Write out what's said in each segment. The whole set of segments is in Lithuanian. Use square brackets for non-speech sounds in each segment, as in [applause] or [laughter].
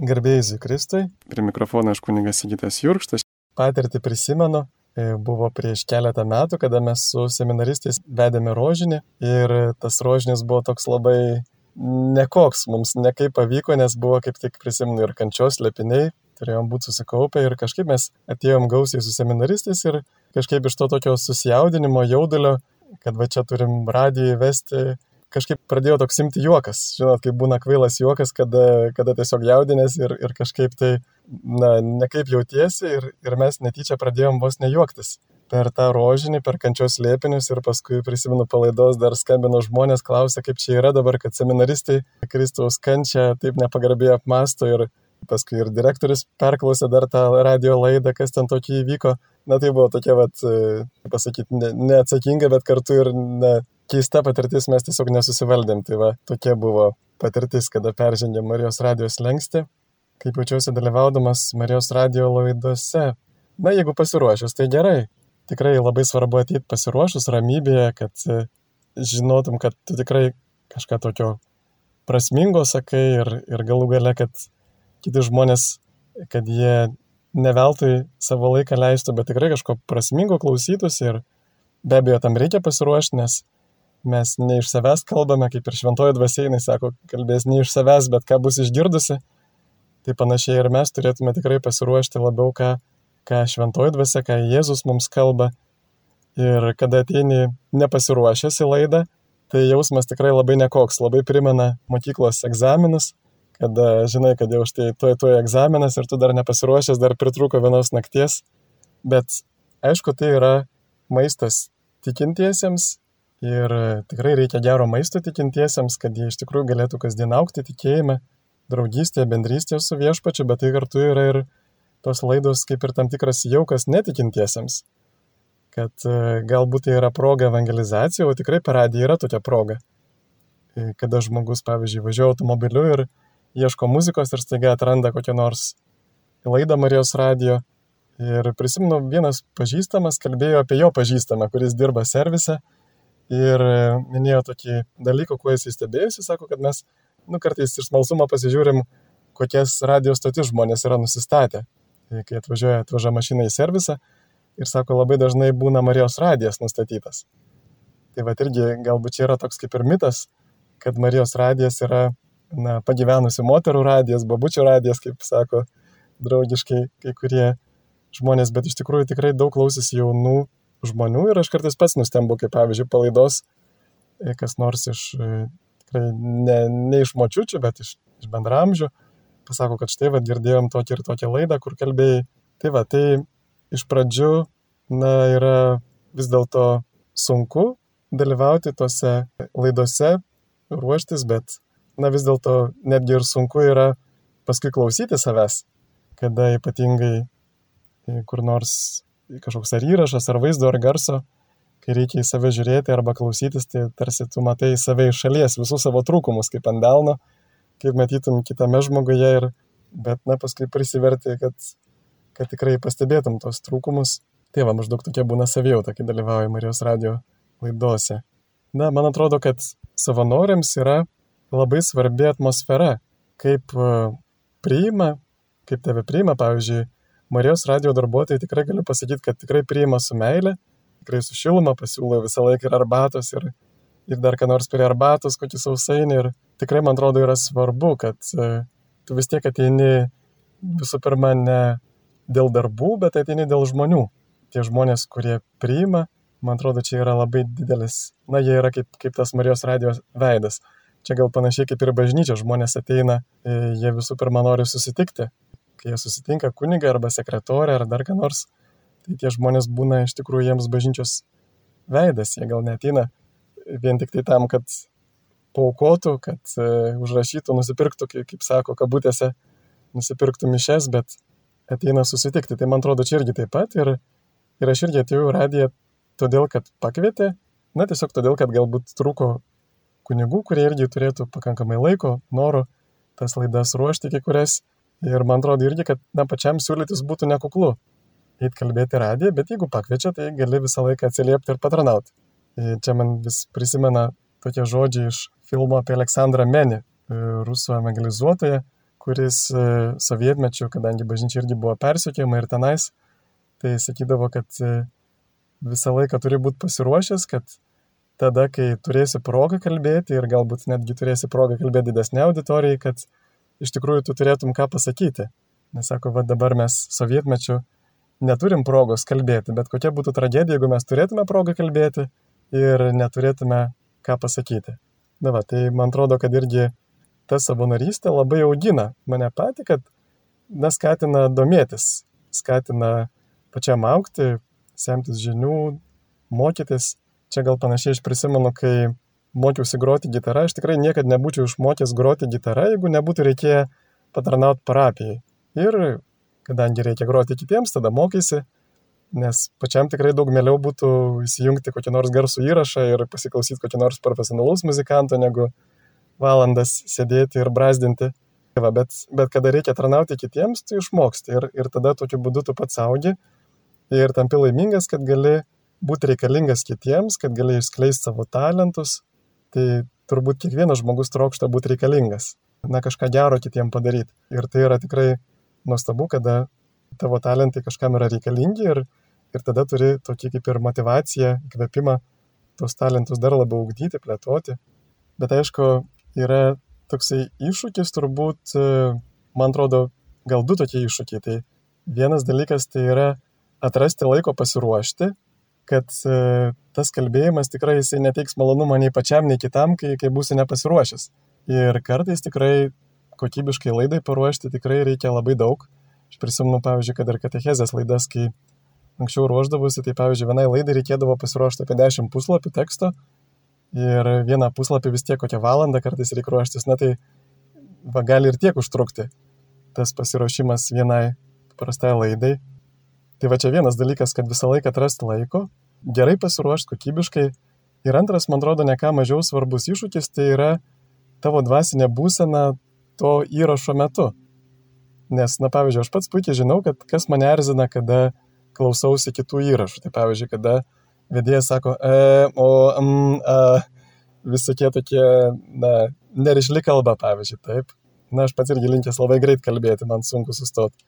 Garbėjai Zikristui. Prie mikrofono aš kuningas Sigitas Jurkštas. Patirtį prisimenu, e, buvo prieš keletą metų, kada mes su seminaristais vedėme rožinį ir tas rožinis buvo toks labai nekoks, mums nekaip pavyko, nes buvo kaip tik prisimenu ir kančios lepiniai, turėjom būti susikaupę ir kažkaip mes atėjom gausiai su seminaristais ir kažkaip iš to tokio susijaudinimo, jaudulio, kad va čia turim radiją įvesti, kažkaip pradėjo toks imti juokas. Žinot, kaip būna kvailas juokas, kada, kada tiesiog jaudinės ir, ir kažkaip tai, na, nekaip jautiesi ir, ir mes netyčia pradėjom vos nejuoktis. Per tą rožinį, per kančios lėpinius ir paskui prisimenu palaidos dar skambino žmonės, klausė, kaip čia yra dabar, kad seminaristai Kristaus kančią taip nepagarbiai apmasto ir paskui ir direktorius perklausė dar tą radio laidą, kas ten tokį įvyko. Na tai buvo tokia, vat, pasakyti, ne, neatsakinga, bet kartu ir ne, keista patirtis, mes tiesiog nesusivaldėm. Tai va, tokia buvo patirtis, kada peržengėm Marijos radijos lengsti, kaip jaučiausi dalyvaudamas Marijos radio laidose. Na, jeigu pasiruošęs, tai gerai. Tikrai labai svarbu ateiti pasiruošus ramybėje, kad e, žinotum, kad tu tikrai kažką tokio prasmingo sakai ir, ir galų gale, kad kiti žmonės, kad jie ne veltui savo laiką leistų, bet tikrai kažko prasmingo klausytųsi ir be abejo tam reikia pasiruošti, nes mes ne iš savęs kalbame, kaip ir šventoji dvasiai, sako, kalbės ne iš savęs, bet ką bus išgirdusi. Tai panašiai ir mes turėtume tikrai pasiruošti labiau, ką, ką šventoji dvasia, ką Jėzus mums kalba. Ir kada ateini nepasiruošęs į laidą, tai jausmas tikrai labai nekoks, labai primena mokyklos egzaminus, kada žinai, kad jau štai tuoj tuoj egzaminas ir tu dar nepasiruošęs, dar pritruko vienos nakties. Bet aišku, tai yra maistas tikintiesiems Ir tikrai reikia gero maisto tikintiesiems, kad jie iš tikrųjų galėtų kasdien aukti tikėjime, draugystėje, bendrystėje su viešpačiu, bet tai kartu yra ir tos laidos kaip ir tam tikras jaukas netikintiesiems. Kad e, galbūt tai yra proga evangelizacija, o tikrai per radiją yra tokia proga. E, kada žmogus, pavyzdžiui, važiuoja automobiliu ir ieško muzikos ir staiga atranda kokią nors laidą Marijos radijo. Ir prisimenu, vienas pažįstamas kalbėjo apie jo pažįstamą, kuris dirba servise ir e, minėjo tokį dalyką, kuo jis įstebėjusi, sako, kad mes, nu, kartais iš smalsumo pasižiūrim, kokias radio stotis žmonės yra nusistatę. Tai kai atvažiuoja, atvaža mašina į servisą ir sako, labai dažnai būna Marijos radijas nustatytas. Tai va irgi galbūt čia yra toks kaip ir mitas, kad Marijos radijas yra na, pagyvenusių moterų radijas, babučių radijas, kaip sako draugiškai kai kurie žmonės, bet iš tikrųjų tikrai daug klausys jaunų žmonių ir aš kartais pats nustembu, kaip pavyzdžiui, palaidos e, kas nors iš, e, tikrai ne, ne iš močiučių, bet iš, iš bendramžių, pasako, kad štai vad girdėjom tokią ir tokią laidą, kur kalbėjai. Tai va, tai iš pradžių, na, yra vis dėlto sunku dalyvauti tose laidose, ruoštis, bet, na, vis dėlto netgi ir sunku yra paskui klausyti savęs, kada ypatingai e, kur nors kažkoks ar įrašas, ar vaizdo, ar garso, kai reikia į save žiūrėti arba klausytis, tai tarsi tu matai save iš šalies, visus savo trūkumus, kaip ant delno, kaip matytum kitame žmoguje, ir, bet, na, paskui prisiverti, kad, kad tikrai pastebėtum tos trūkumus. Tai va, maždaug tokia būna savijauta, kai dalyvauja Marijos radio laidose. Na, man atrodo, kad savanoriams yra labai svarbi atmosfera, kaip e, priima, kaip tave priima, pavyzdžiui, Marijos radio darbuotojai tikrai galiu pasakyti, kad tikrai priima su meile, tikrai su šiluma, pasiūlo visą laiką ir arbatos, ir, ir dar ką nors prie arbatos, kokį sausainį. Ir tikrai man atrodo yra svarbu, kad e, tu vis tiek ateini visų pirma ne dėl darbų, bet ateini dėl žmonių. Tie žmonės, kurie priima, man atrodo, čia yra labai didelis, na, jie yra kaip, kaip tas Marijos radijos veidas. Čia gal panašiai kaip ir bažnyčia, žmonės ateina, e, jie visų pirma nori susitikti, kai jie susitinka kunigą arba sekretorę ar dar ką nors, tai tie žmonės būna iš tikrųjų jiems bažnyčios veidas, jie gal neteina vien tik tai tam, kad paukotų, kad uh, užrašytų, nusipirktų, kaip sako, kabutėse, nusipirktų mišes, bet ateina susitikti. Tai man atrodo, čia irgi taip pat ir, ir aš irgi atėjau į radiją todėl, kad pakvietė, na tiesiog todėl, kad galbūt trūko kunigų, kurie irgi turėtų pakankamai laiko, noro tas laidas ruošti, kai kurias Ir man atrodo irgi, kad na, pačiam siūlytis būtų nekuklu eit kalbėti radiją, bet jeigu pakviečia, tai gali visą laiką atsiliepti ir patranauti. Ir čia man vis prisimena tokie žodžiai iš filmo apie Aleksandrą Menį, e, rusų evangelizuotoją, kuris e, sovietmečiu, kadangi bažnyčia irgi buvo persiekėjama ir tenais, tai sakydavo, kad e, visą laiką turi būti pasiruošęs, kad tada, kai turėsi progą kalbėti ir galbūt netgi turėsi progą kalbėti didesnė auditorijai, kad iš tikrųjų tu turėtum ką pasakyti. Nes sako, va dabar mes sovietmečiu neturim progos kalbėti, bet kokia būtų tragedija, jeigu mes turėtume progą kalbėti ir neturėtume ką pasakyti. Na va, tai man atrodo, kad irgi ta savanorystė labai augina mane patį, kad neskatina domėtis, skatina pačiam aukti, semtis žinių, mokytis. Čia gal panašiai aš prisimenu, kai mokiausi groti gitarą, aš tikrai niekada nebūčiau išmokęs groti gitarą, jeigu nebūtų reikėję patarnauti parapijai. Ir kadangi reikia groti kitiems, tada mokysi, nes pačiam tikrai daug mieliau būtų įsijungti kokį nors garsų įrašą ir pasiklausyti kokį nors profesionalaus muzikanto, negu valandas sėdėti ir brazdinti. Tai va, bet, bet kada reikia tarnauti kitiems, tu išmoksti ir, ir tada tokiu būdu tu pats augi ir tampi laimingas, kad gali būti reikalingas kitiems, kad gali išskleisti savo talentus. Tai turbūt kiekvienas žmogus trokšta būti reikalingas, na kažką gero kitiem padaryti. Ir tai yra tikrai nuostabu, kada tavo talentai kažkam yra reikalingi ir, ir tada turi tokį kaip ir motivaciją, įkvėpimą tos talentus dar labiau ugdyti, plėtoti. Bet aišku, yra toksai iššūkis turbūt, man atrodo, gal du tokie iššūkiai. Tai vienas dalykas tai yra atrasti laiko pasiruošti, kad tas kalbėjimas tikrai jisai neteiks malonumą nei pačiam, nei kitam, kai, kai būsi nepasiruošęs. Ir kartais tikrai kokybiškai laidai paruošti tikrai reikia labai daug. Aš prisimenu, pavyzdžiui, kad ir katechezės laidas, kai anksčiau ruoždavusi, tai pavyzdžiui, vienai laidai reikėdavo pasiruošti apie 10 puslapių teksto ir vieną puslapį vis tiek kokią valandą kartais reikia ruoštis, na tai va, gali ir tiek užtrukti tas pasiruošimas vienai paprastai laidai. Tai va čia vienas dalykas, kad visą laiką atrasti laiko, gerai pasiruošti kokybiškai. Ir antras, man atrodo, ne ką mažiau svarbus iššūkis, tai yra tavo dvasinė būsena to įrašo metu. Nes, na, pavyzdžiui, aš pats puikiai žinau, kad kas mane erzina, kada klausausi kitų įrašų. Tai pavyzdžiui, kada vedėjas sako, e, o, mm, a, visokie tokie, na, nerišli kalba, pavyzdžiui, taip. Na, aš pats irgi linkęs labai greit kalbėti, man sunku sustoti.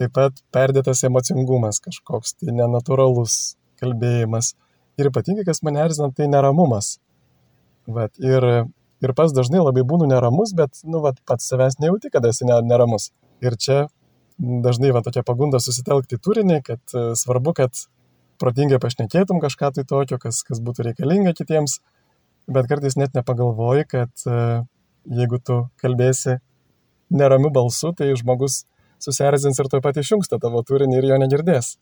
Taip pat perdėtas emocingumas kažkoks, tai nenatūralus kalbėjimas. Ir ypatingai, kas mane erzina, tai neramumas. Vat, ir ir pats dažnai labai būnu neramus, bet, nu, va, pats savęs nejauti, kada esi neramus. Ir čia dažnai va tokia pagunda susitelkti turinį, kad e, svarbu, kad protingai pašnekėtum kažką tai tokio, kas, kas būtų reikalinga kitiems, bet kartais net nepagalvoji, kad e, jeigu tu kalbėsi neramiu balsu, tai žmogus susierzins ir tuo pat išjungs tą tavo turinį ir jo negirdės.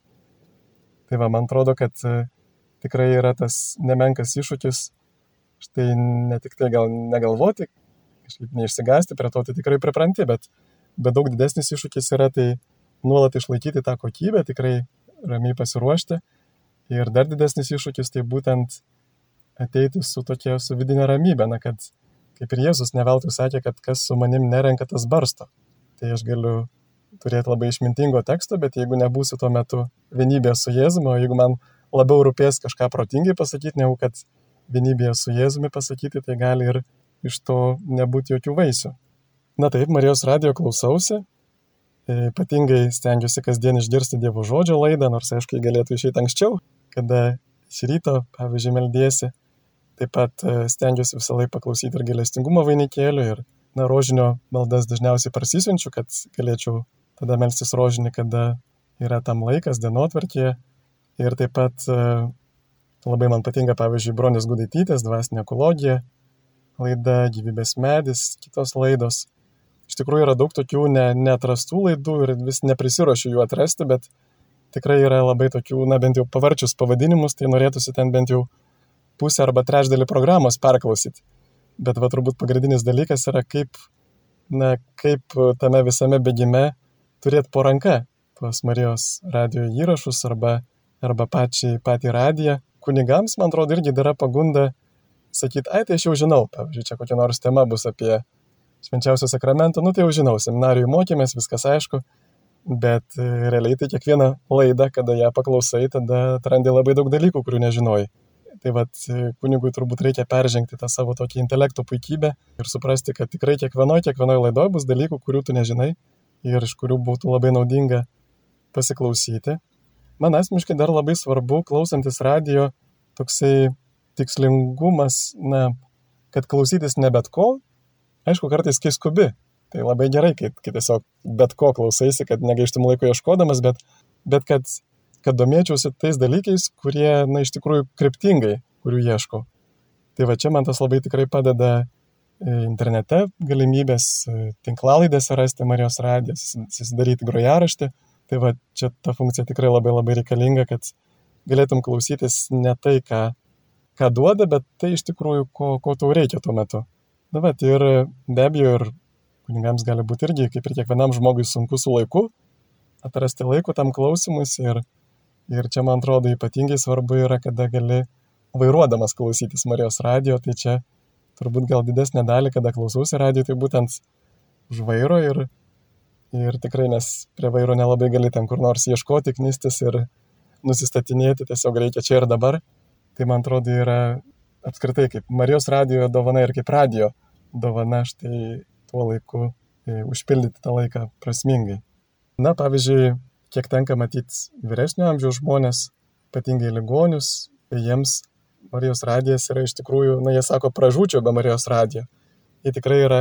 Tai va, man atrodo, kad e, tikrai yra tas nemenkas iššūkis štai ne tik tai gal negalvoti, kažkaip neišsigasti, prie to tai tikrai pripranti, bet, bet daug didesnis iššūkis yra tai nuolat išlaikyti tą kokybę, tikrai ramiai pasiruošti. Ir dar didesnis iššūkis tai būtent ateiti su tokia, su vidinė ramybė, na, kad kaip ir Jėzus neveltui sakė, kad kas su manim nerenka, tas barsto. Tai aš galiu turėti labai išmintingo teksto, bet jeigu nebūsiu tuo metu vienybėje su Jėzumi, o jeigu man labiau rūpės kažką protingai pasakyti, negu kad vienybėje su Jėzumi pasakyti, tai gali ir iš to nebūti jokių vaisių. Na taip, Marijos radio klausausi, e, ypatingai stengiuosi kasdien išgirsti Dievo žodžio laidą, nors aišku, galėtų išeiti anksčiau, kada iš ryto, pavyzdžiui, meldėsi. Taip pat e, stengiuosi visą laiką paklausyti ir galestingumo vainikėlių ir, na, rožinio maldas dažniausiai prasisiunčiu, kad galėčiau tada melstis rožinį, kada yra tam laikas dienotvarkėje. Ir taip pat e, Labai man patinka, pavyzdžiui, Bronis Gudaitytės, dvasinė ekologija, laida Gyvybės medis, kitos laidos. Iš tikrųjų yra daug tokių ne, neatrastų laidų ir vis neprisiruošiu jų atrasti, bet tikrai yra labai tokių, na bent jau pavarčius pavadinimus, tai norėtųsi ten bent jau pusę arba trečdalį programos perklausyti. Bet va turbūt pagrindinis dalykas yra kaip, na, kaip tame visame bėgime turėti po ranka tuos Marijos radio įrašus arba, arba pačiai, patį radiją kunigams, man atrodo, irgi yra pagunda sakyti, ai, tai aš jau žinau, pavyzdžiui, čia kokia nors tema bus apie švenčiausią sakramentą, nu tai jau žinau, seminarijų mokėmės, viskas aišku, bet e, realiai tai kiekvieną laidą, kada ją paklausai, tada atrandi labai daug dalykų, kurių nežinojai. Tai vad kunigui turbūt reikia peržengti tą savo tokį intelekto puikybę ir suprasti, kad tikrai kiekvienoje, kiekvienoje laidoje bus dalykų, kurių tu nežinai ir iš kurių būtų labai naudinga pasiklausyti. Man asmeniškai dar labai svarbu, klausantis radio, toksai tikslingumas, na, kad klausytis ne bet ko, aišku, kartais kai skubi. Tai labai gerai, kai, kai tiesiog bet ko klausaisi, kad negaištum laiko ieškodamas, bet, bet kad, kad domėčiausi tais dalykais, kurie, na, iš tikrųjų kryptingai, kurių ieškau. Tai va čia man tas labai tikrai padeda internete galimybės e, tinklalaidėse rasti Marijos radijas, susidaryti grojaraštį. Tai va čia ta funkcija tikrai labai labai reikalinga, kad galėtum klausytis ne tai, ką ką duoda, bet tai iš tikrųjų, ko, ko tau reikia tuo metu. Na, bet ir be abejo, ir kunigams gali būti irgi, kaip ir kiekvienam žmogui, sunku su laiku atrasti laiko tam klausimus ir, ir čia, man atrodo, ypatingai svarbu yra, kada gali vairuodamas klausytis Marijos radio, tai čia turbūt gal didesnė dalį, kada klausausi radio, tai būtent už vairo ir, ir tikrai, nes prie vairo nelabai gali ten kur nors ieškoti, knystis ir nusistatinėti, tiesiog reikia čia ir dabar tai man atrodo yra apskritai kaip Marijos radijo dovana ir kaip radio dovana štai tuo laiku e, užpildyti tą laiką prasmingai. Na, pavyzdžiui, kiek tenka matyti vyresnio amžiaus žmonės, ypatingai ligonius, jiems Marijos radijas yra iš tikrųjų, na, jie sako, pražūčiau be Marijos radijo. Jie tikrai yra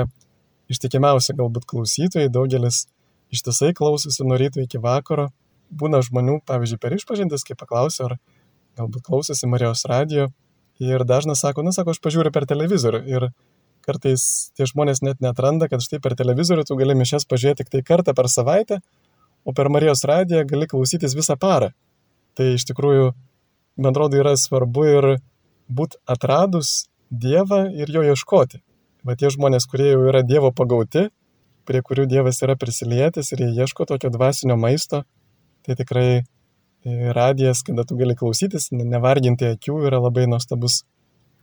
ištikimiausi galbūt klausytojai, daugelis ištisai klausosi nuo ryto iki vakaro. Būna žmonių, pavyzdžiui, per išpažintis, kai paklausiu, ar galbūt klausosi Marijos radio ir dažnas sako, na, sako, aš pažiūriu per televizorių ir kartais tie žmonės net netranda, kad štai per televizorių tu gali mišes pažiūrėti tik tai kartą per savaitę, o per Marijos radiją gali klausytis visą parą. Tai iš tikrųjų, man atrodo, yra svarbu ir būti atradus Dievą ir jo ieškoti. Bet tie žmonės, kurie jau yra Dievo pagauti, prie kurių Dievas yra prisilietęs ir jie ieško tokio dvasinio maisto, tai tikrai radijas, kada tu gali klausytis, nevarginti akių, yra labai nuostabus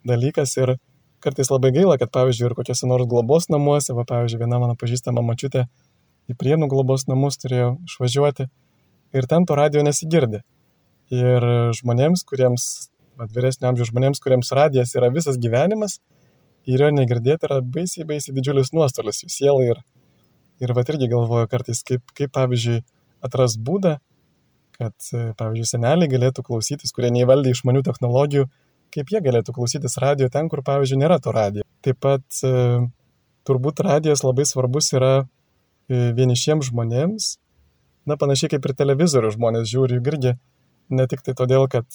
dalykas ir kartais labai gaila, kad pavyzdžiui ir kokiuose nors globos namuose, va pavyzdžiui viena mano pažįstama mačiutė į prienų globos namus turėjo išvažiuoti ir ten to radio nesigirdi. Ir žmonėms, kuriems, vyresnio amžiaus žmonėms, kuriems radijas yra visas gyvenimas, ir jo negirdėti yra baisiai, baisiai didžiulis nuostolis jų sielai. Ir, ir va irgi galvoju kartais, kaip, kaip pavyzdžiui atras būdą, kad, pavyzdžiui, seneliai galėtų klausytis, kurie neįvaldė išmanių technologijų, kaip jie galėtų klausytis radio ten, kur, pavyzdžiui, nėra to radio. Taip pat e, turbūt radijas labai svarbus yra e, vienišiems žmonėms, na, panašiai kaip ir televizorių žmonės žiūri, irgi ne tik tai todėl, kad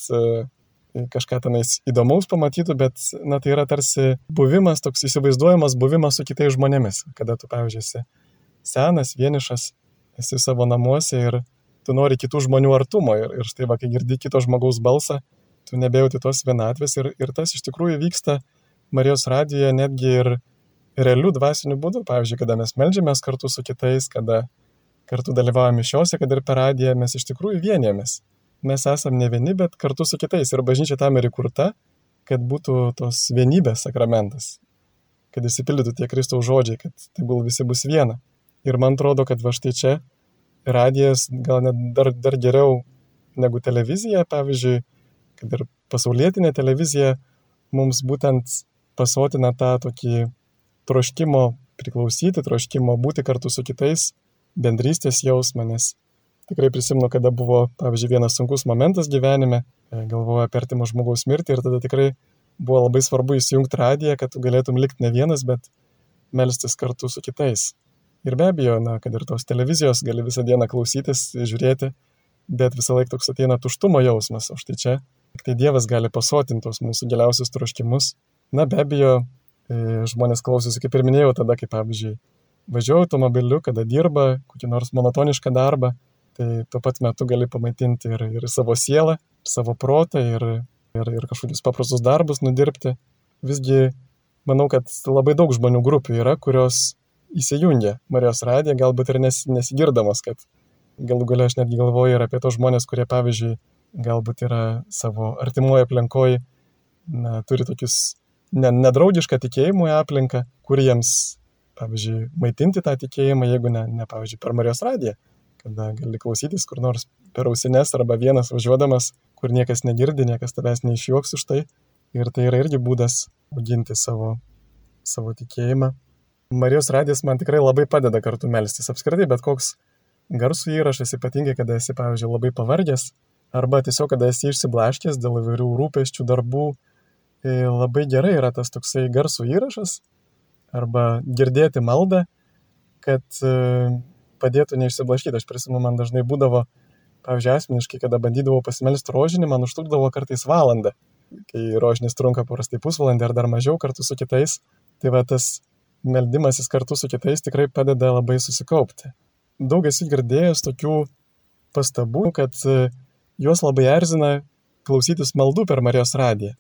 kažką tenais įdomaus pamatytų, bet, na, tai yra tarsi buvimas, toks įsivaizduojamas buvimas su kitais žmonėmis, kada tu, pavyzdžiui, esi senas, vienišas, esi savo namuose ir tu nori kitų žmonių artumo ir, ir štai va, kai girdi kito žmogaus balsą, tu nebejauti tos vienatvės ir, ir tas iš tikrųjų vyksta Marijos radijoje netgi ir realių dvasinių būdų, pavyzdžiui, kada mes melžiamės kartu su kitais, kada kartu dalyvaujame mišiuose, kad ir per radiją mes iš tikrųjų vienėmės. Mes esame ne vieni, bet kartu su kitais ir bažnyčia tam ir įkurta, kad būtų tos vienybės sakramentas, kad įsipildytų tie Kristaus žodžiai, kad tegul visi bus viena. Ir man atrodo, kad va štai čia radijas gal net dar, dar geriau negu televizija, pavyzdžiui, kad ir pasaulietinė televizija mums būtent pasotina tą tokį troškimo priklausyti, troškimo būti kartu su kitais, bendrystės jausmą, nes tikrai prisimenu, kada buvo, pavyzdžiui, vienas sunkus momentas gyvenime, e, galvoju apie artimo žmogaus mirtį ir tada tikrai buvo labai svarbu įsijungti radiją, kad tu galėtum likti ne vienas, bet melstis kartu su kitais. Ir be abejo, na, kad ir tos televizijos gali visą dieną klausytis, žiūrėti, bet visą laiką toks ateina tuštumo jausmas, o štai čia tik tai Dievas gali pasotinti tos mūsų giliausius troškimus. Na, be abejo, e, žmonės klausosi, kaip ir minėjau, tada, kai pavyzdžiui, važiuoju automobiliu, kada dirba kokį nors monotonišką darbą, tai tuo pat metu gali pamaitinti ir, ir savo sielą, savo protą, ir, ir, ir kažkokius paprastus darbus nudirbti. Visgi manau, kad labai daug žmonių grupių yra, kurios įsijungia Marijos radiją, galbūt ir nes, nesigirdamas, kad galų galia aš netgi galvoju ir apie tos žmonės, kurie, pavyzdžiui, galbūt yra savo artimoje aplinkoje, na, turi tokius ne, nedraugišką tikėjimų aplinką, kur jiems, pavyzdžiui, maitinti tą tikėjimą, jeigu ne, ne pavyzdžiui, per Marijos radiją, kada gali klausytis kur nors per ausines arba vienas važiuodamas, kur niekas negirdi, niekas tavęs neišjuoks už tai, Ir tai yra irgi būdas auginti savo, savo tikėjimą. Marijos radijas man tikrai labai padeda kartu melstis. Apskritai, bet koks garsų įrašas, ypatingai, kada esi, pavyzdžiui, labai pavargęs, arba tiesiog, kada esi išsiblaškęs dėl įvairių rūpeščių, darbų, tai labai gerai yra tas toksai garsų įrašas, arba girdėti maldą, kad e, padėtų neišsiblaškyti. Aš prisimenu, man dažnai būdavo, pavyzdžiui, asmeniškai, kada bandydavau pasimelsti rožinį, man užtrukdavo kartais valandą, kai rožinis trunka paprastai pusvalandį ar dar mažiau kartu su kitais. Tai va tas meldimasis kartu su kitais tikrai padeda labai susikaupti. Daug esi girdėjęs tokių pastabų, kad e, juos labai erzina klausytis maldų per Marijos radiją.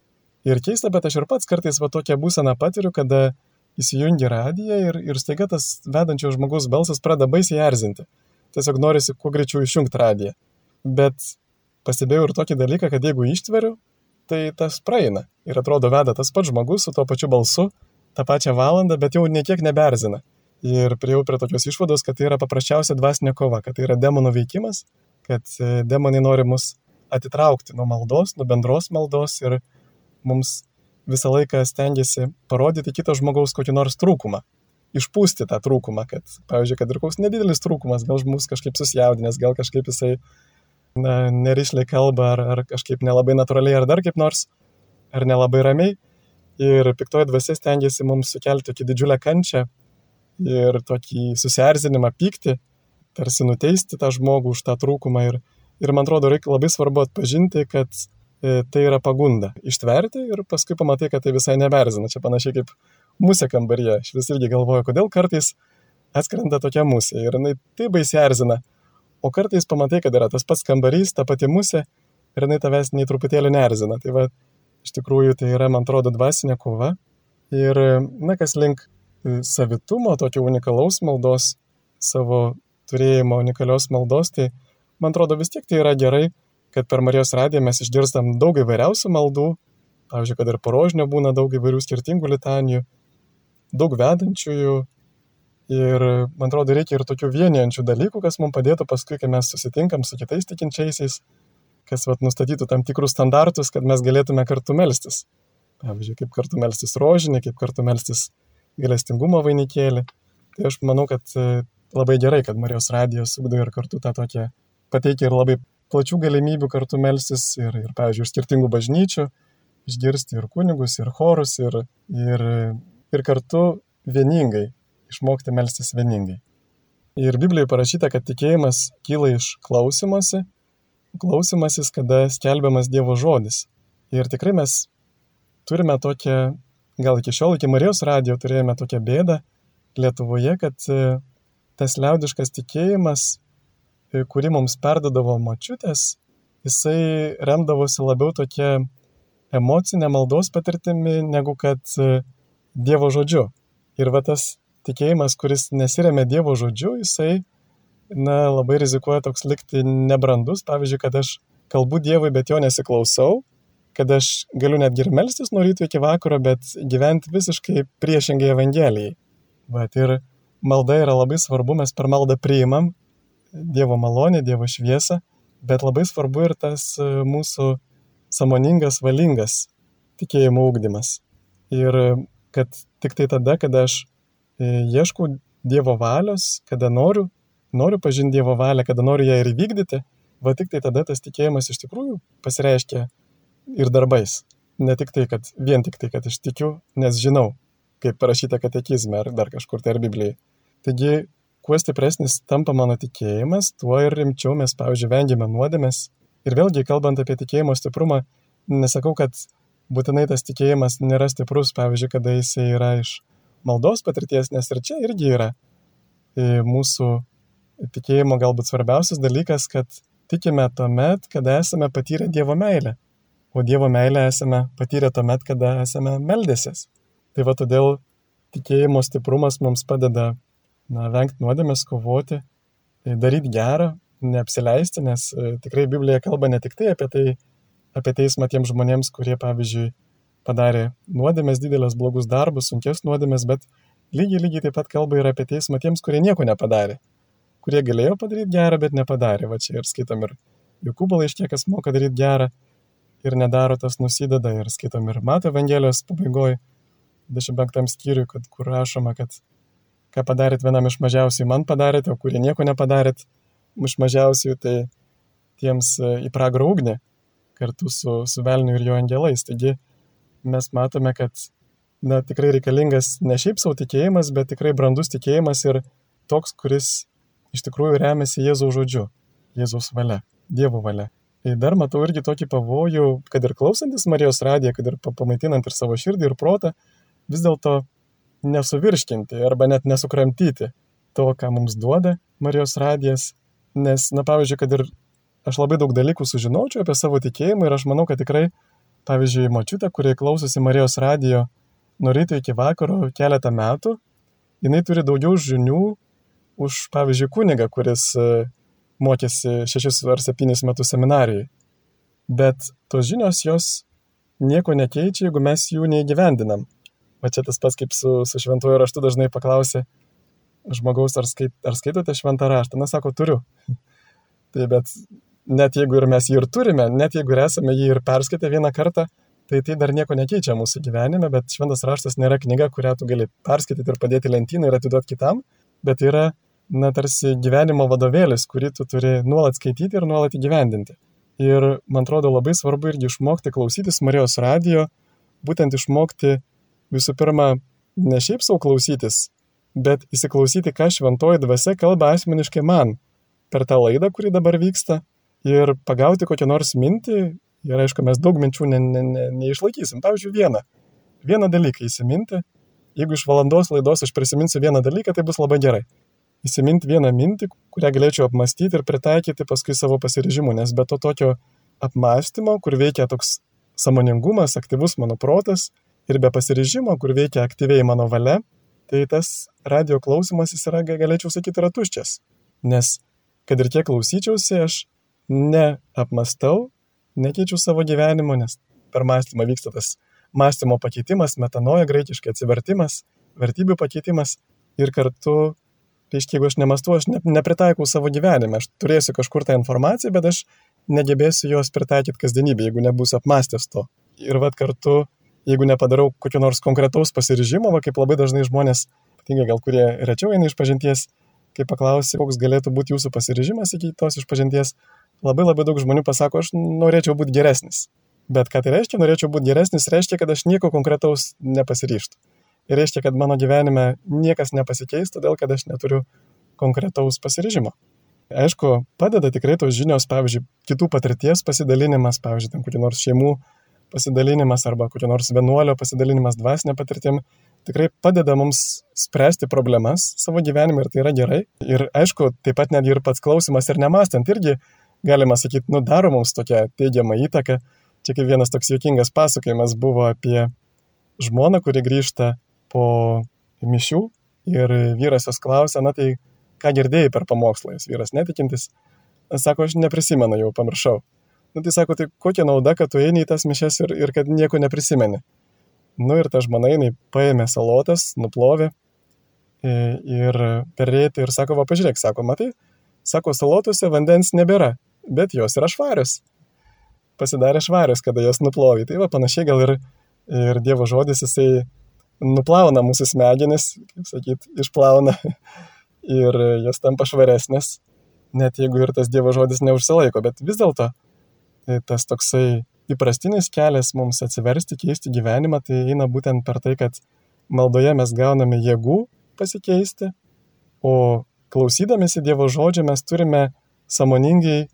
Ir keista, bet aš ir pats kartais va tokią būseną patiriu, kada įsijungi radiją ir, ir staiga tas vedančio žmogaus balsas pradeda baisiai erzinti. Tiesiog norisi kuo greičiau išjungti radiją. Bet pastebėjau ir tokį dalyką, kad jeigu ištveriu, tai tas praeina. Ir atrodo veda tas pats žmogus su tuo pačiu balsu, tą pačią valandą, bet jau niekiek neberzina. Ir prieėjau prie tokios išvados, kad tai yra paprasčiausia dvasinė kova, kad tai yra demonų veikimas, kad e, demonai nori mus atitraukti nuo maldos, nuo bendros maldos ir mums visą laiką stengiasi parodyti kito žmogaus kokį nors trūkumą, išpūsti tą trūkumą, kad, pavyzdžiui, kad ir koks nedidelis trūkumas, gal žmogus kažkaip susijaudinęs, gal kažkaip jisai na, nerišliai kalba, ar, ar kažkaip nelabai natūraliai, ar dar kaip nors, ar nelabai ramiai. Ir piktoji dvasia stengiasi mums sukelti tokį didžiulę kančią ir tokį susierzinimą, pyktį, tarsi nuteisti tą žmogų už tą trūkumą. Ir, ir man atrodo, reikia labai svarbu atpažinti, kad tai yra pagunda ištverti ir paskui pamatai, kad tai visai neberzina. Čia panašiai kaip musė kambaryje. Aš vis irgi galvoju, kodėl kartais atskrenda tokia musė ir jinai taip baisiai erzina. O kartais pamatai, kad yra tas pats kambarys, ta pati musė ir jinai tavęs nei truputėlį neerzina. Tai va, iš tikrųjų tai yra, man atrodo, dvasinė kova. Ir, na, kas link e, savitumo, tokio unikalaus maldos, savo turėjimo unikalios maldos, tai man atrodo vis tiek tai yra gerai, kad per Marijos radiją mes išgirstam daug įvairiausių maldų, pavyzdžiui, kad ir porožnio būna daug įvairių skirtingų litanijų, daug vedančiųjų ir, man atrodo, reikia ir tokių vienijančių dalykų, kas mums padėtų paskui, kai mes susitinkam su kitais tikinčiaisiais, kas vat, nustatytų tam tikrus standartus, kad mes galėtume kartu melstis. Pavyzdžiui, kaip kartu melstis rožinį, kaip kartu melstis galestingumo vainikėlį. Tai aš manau, kad e, labai gerai, kad Marijos radijos ugdo ir kartu tą tokią pateikia ir labai plačių galimybių kartu melstis ir, ir pavyzdžiui, iš skirtingų bažnyčių, išgirsti ir kunigus, ir chorus, ir, ir, ir kartu vieningai, išmokti melstis vieningai. Ir Biblijoje parašyta, kad tikėjimas kyla iš klausimosi, klausimasis, kada skelbiamas Dievo žodis. Ir tikrai mes turime tokią, gal iki šiol, iki Marijos radijo turėjome tokią bėdą Lietuvoje, kad e, tas liaudiškas tikėjimas kurį mums perdodavo močiutės, jisai remdavosi labiau tokia emocinė maldos patirtimi, negu kad e, Dievo žodžiu. Ir va tas tikėjimas, kuris nesiremia Dievo žodžiu, jisai, na, labai rizikuoja toks likti nebrandus. Pavyzdžiui, kad aš kalbu Dievui, bet jo nesiklausau, kad aš galiu netgi ir melstis nuo ryto iki vakaro, bet gyventi visiškai priešingai Evangelijai. Bet ir malda yra labai svarbu, mes per maldą priimam Dievo malonę, Dievo šviesą, bet labai svarbu ir tas e, mūsų samoningas, valingas tikėjimo ūkdymas. Ir e, kad tik tai tada, kada aš e, ieškau Dievo valios, kada noriu, noriu pažinti Dievo valią, kada noriu ją ir įvykdyti, va tik tai tada tas tikėjimas iš tikrųjų pasireiškia ir darbais. Ne tik tai, kad vien tik tai, kad aš tikiu, nes žinau, kaip parašyta katekizme ar dar kažkur tai ar Biblijai. Taigi kuo stipresnis tampa mano tikėjimas, tuo ir rimčiau mes, pavyzdžiui, vengiame nuodėmės. Ir vėlgi, kalbant apie tikėjimo stiprumą, nesakau, kad būtinai tas tikėjimas nėra stiprus, pavyzdžiui, kada jisai yra iš maldos patirties, nes ir čia irgi yra e, mūsų tikėjimo galbūt svarbiausias dalykas, kad tikime tuomet, kada esame patyrę Dievo meilę. O Dievo meilę esame patyrę tuomet, kada esame meldėsis. Tai va todėl tikėjimo stiprumas mums padeda na, vengti nuodėmės, kovoti, tai daryti gerą, neapsileisti, nes e, tikrai Biblija kalba ne tik tai apie tai, apie teismą tiems žmonėms, kurie, pavyzdžiui, padarė nuodėmės didelės blogus darbus, sunkės nuodėmės, bet lygiai, lygiai taip pat kalba ir apie teismą tiems, kurie nieko nepadarė, kurie galėjo padaryti gerą, bet nepadarė. Va čia ir skaitom ir Jokūbo laiškė, kas moka daryti gerą. ir nedaro, tas nusideda ir skaitom ir Mato Evangelijos pabaigoje, 25 skyriui, kad kur rašoma, kad ką padarėt vienam iš mažiausių, man padarėte, o kurie nieko nepadarėt iš mažiausių, tai tiems e, į pragaro ugnį kartu su, su velniu ir jo angelais. Taigi mes matome, kad na, tikrai reikalingas ne šiaip savo tikėjimas, bet tikrai brandus tikėjimas ir toks, kuris iš tikrųjų remiasi Jėzaus žodžiu, Jėzaus valia, Dievo valia. Ir dar matau irgi tokį pavojų, kad ir klausantis Marijos radiją, kad ir pamaitinant ir savo širdį ir protą, vis dėlto nesuvirškinti arba net nesukramtyti to, ką mums duoda Marijos radijas. Nes, na, pavyzdžiui, kad ir aš labai daug dalykų sužinočiau apie savo tikėjimą ir aš manau, kad tikrai, pavyzdžiui, mačiutė, kurie klausosi Marijos radijo nuo ryto iki vakaro keletą metų, jinai turi daugiau žinių už, pavyzdžiui, kunigą, kuris e, mokėsi šešis ar septynis metus seminarijai. Bet tos žinios jos nieko nekeičia, jeigu mes jų neįgyvendinam. Va čia tas pats kaip su, su šventuoju raštu dažnai paklausė žmogaus, ar, skait, ar skaitote šventą raštą. Na, sako, turiu. [laughs] tai bet net jeigu ir mes jį ir turime, net jeigu ir esame jį ir perskaitę vieną kartą, tai tai dar nieko nekeičia mūsų gyvenime, bet šventas raštas nėra knyga, kurią tu gali perskaityti ir padėti lentyną ir atiduoti kitam, bet yra, na, tarsi gyvenimo vadovėlis, kurį tu turi nuolat skaityti ir nuolat įgyvendinti. Ir man atrodo labai svarbu irgi išmokti klausytis Marijos radijo, būtent išmokti visų pirma, ne šiaip savo klausytis, bet įsiklausyti, ką šventoji dvasia kalba asmeniškai man per tą laidą, kuri dabar vyksta, ir pagauti kokią nors mintį, ir aišku, mes daug minčių ne, ne, ne, neišlaikysim. Pavyzdžiui, vieną. Vieną dalyką įsiminti. Jeigu iš valandos laidos aš prisiminsiu vieną dalyką, tai bus labai gerai. Įsiminti vieną mintį, kurią galėčiau apmastyti ir pritaikyti paskui savo pasirežimu, nes be to tokio apmąstymo, kur veikia toks samoningumas, aktyvus mano protas, ir be pasiryžimo, kur veikia aktyviai mano valia, tai tas radio klausimas jis yra, galėčiau sakyti, yra tuščias. Nes kad ir kiek klausyčiausi, aš neapmastau, nekeičiu savo gyvenimo, nes per mąstymą vyksta tas mąstymo pakeitimas, metanoja graikiškai atsivertimas, vertybių pakeitimas ir kartu, reiškia, jeigu aš nemastu, aš ne, nepritaikau savo gyvenime, aš turėsiu kažkur tą informaciją, bet aš negebėsiu jos pritaikyti kasdienybėje, jeigu nebus apmastęs to. Ir vad kartu jeigu nepadarau kokio nors konkretaus pasiryžimo, va kaip labai dažnai žmonės, ypatingai gal kurie rečiau eina iš pažinties, kai paklausi, koks galėtų būti jūsų pasiryžimas iki tos išpažinties, labai labai daug žmonių pasako, aš norėčiau būti geresnis. Bet ką tai reiškia, norėčiau būti geresnis, reiškia, kad aš nieko konkretaus nepasiryštų. Ir reiškia, kad mano gyvenime niekas nepasikeis, todėl kad aš neturiu konkretaus pasiryžimo. Aišku, padeda tikrai tos žinios, pavyzdžiui, kitų patirties pasidalinimas, pavyzdžiui, ten kokių nors šeimų pasidalinimas arba kokio nors vienuolio pasidalinimas dvasinė patirtim tikrai padeda mums spręsti problemas savo gyvenime ir tai yra gerai. Ir aišku, taip pat netgi ir pats klausimas ir nemastant irgi galima sakyti, nu daro mums tokią teigiamą įtaką. Čia kaip vienas toks juokingas pasakojimas buvo apie žmoną, kuri grįžta po mišių ir vyras jos klausia, na tai ką girdėjai per pamokslą, jis vyras netikintis. Sako, aš neprisimenu, jau pamiršau. Nu tai sako, tai kokia nauda, kad tu eini į tas mišes ir, ir kad nieko neprisimeni. Nu ir ta žmona jinai paėmė salotas, nuplovė e, ir perėti ir sako, va pažiūrėk, sako, matai, sako, salotose vandens nebėra, bet jos yra švarios. Pasidarė švarios, kada jas nuplovė. Tai va panašiai gal ir, ir Dievo žodis jisai nuplauna mūsų smegenis, kaip sakyt, išplauna [laughs] ir jos tampa švaresnės, net jeigu ir tas Dievo žodis neužsilaiko, bet vis dėlto Tai tas toksai įprastinis kelias mums atsiversti, keisti gyvenimą, tai eina būtent per tai, kad maldoje mes gauname jėgų pasikeisti, o klausydamėsi Dievo žodžio mes turime samoningai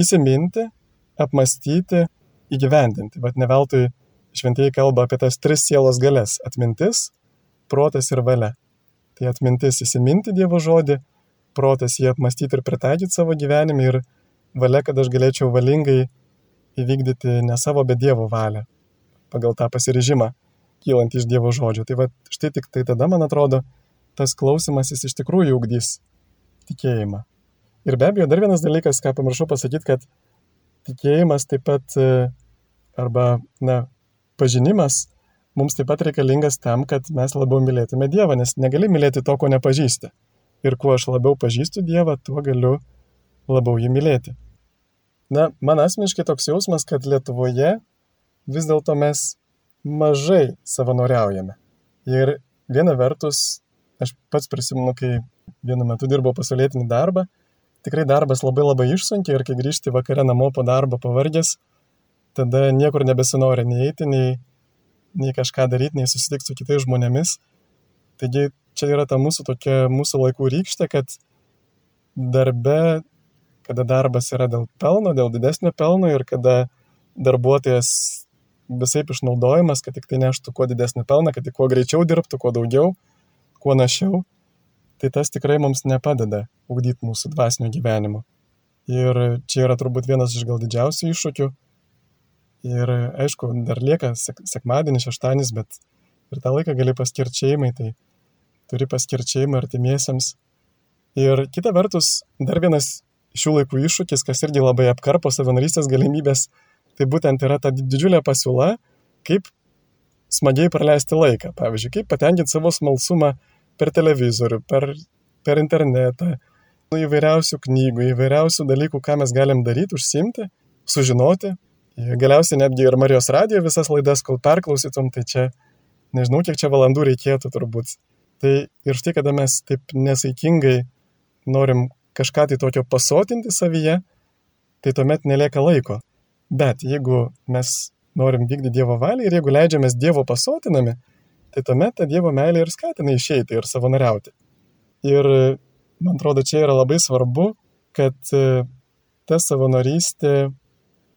įsiminti, apmastyti, įgyvendinti. Bet ne veltui šventieji kalba apie tas tris sielos galės - atmintis, protas ir valia. Tai atmintis įsiminti Dievo žodį, protas jį apmastyti ir pritaikyti savo gyvenime ir valia, kad aš galėčiau valingai įvykdyti ne savo, bet Dievo valią pagal tą pasiryžimą kylant iš Dievo žodžio. Tai va štai tik tai tada, man atrodo, tas klausimas jis iš tikrųjų ugdys tikėjimą. Ir be abejo, dar vienas dalykas, ką pamiršau pasakyti, kad tikėjimas taip pat arba, na, pažinimas mums taip pat reikalingas tam, kad mes labiau mylėtume Dievą, nes negali mylėti to, ko nepažįsti. Ir kuo aš labiau pažįstu Dievą, tuo galiu labiau jį mylėti. Na, man asmeniškai toks jausmas, kad Lietuvoje vis dėlto mes mažai savanoriaujame. Ir viena vertus, aš pats prisimenu, kai vienu metu dirbau pasaulietinį darbą, tikrai darbas labai labai išsunkia ir kai grįžti vakare namo po darbo pavargęs, tada niekur nebesinori nei eiti, nei, nei kažką daryti, nei susitikti su kitais žmonėmis. Taigi čia yra ta mūsų tokia mūsų laikų rykštė, kad darbe, kada darbas yra dėl pelno, dėl didesnio pelno ir kada darbuotojas visai išnaudojimas, kad tik tai neštų kuo didesnį pelną, kad tik kuo greičiau dirbtų, kuo daugiau, kuo našiau, tai tas tikrai mums nepadeda ugdyti mūsų dvasinio gyvenimo. Ir čia yra turbūt vienas iš gal didžiausių iššūkių. Ir aišku, dar lieka sek sekmadienis, šeštadienis, bet ir tą laiką gali paskirti šeimai, tai turi paskirti šeimai artimiesiems. Ir kita vertus, dar vienas šių laikų iššūkis, kas irgi labai apkarpo savanorystės galimybės, tai būtent yra ta didžiulė pasiūla, kaip smagiai praleisti laiką. Pavyzdžiui, kaip patenkinti savo smalsumą per televizorių, per, per internetą, nu, įvairiausių knygų, įvairiausių dalykų, ką mes galim daryti, užsimti, sužinoti. Galiausiai netgi ir Marijos radijo visas laidas, kol perklausytum, tai čia nežinau, kiek čia valandų reikėtų turbūt. Tai ir štai, kada mes taip nesaikingai norim kažką tai tokio pasotinti savyje, tai tuomet nelieka laiko. Bet jeigu mes norim vykdyti Dievo valią ir jeigu leidžiamės Dievo pasotinami, tai tuomet ta Dievo meilė ir skatina išeiti ir savanoriauti. Ir man atrodo, čia yra labai svarbu, kad ta savanorystė,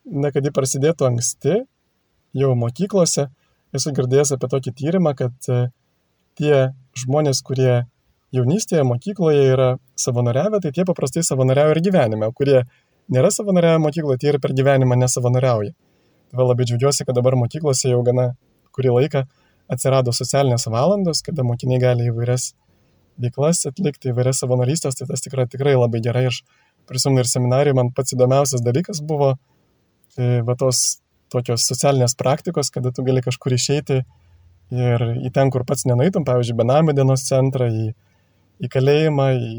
ne kad ji prasidėtų anksti, jau mokyklose, esu girdėjęs apie tokį tyrimą, kad tie žmonės, kurie jaunystėje mokykloje yra savanoriavę, tai tie paprastai savanoriauja ir gyvenime, kurie nėra savanoriavę mokykloje, tie ir per gyvenimą nesavanoriauja. Tai labai džiaugiuosi, kad dabar mokyklose jau gana kurį laiką atsirado socialinės valandos, kada mokiniai gali įvairias veiklas atlikti, įvairias savanorystės, tai tas tikrai, tikrai labai gerai. Aš prisimenu ir seminarijai, man pats įdomiausias dalykas buvo e, va tos tokios socialinės praktikos, kada tu gali kažkur išeiti ir į ten, kur pats nenaitum, pavyzdžiui, benamio dienos centrą, į, į kalėjimą, į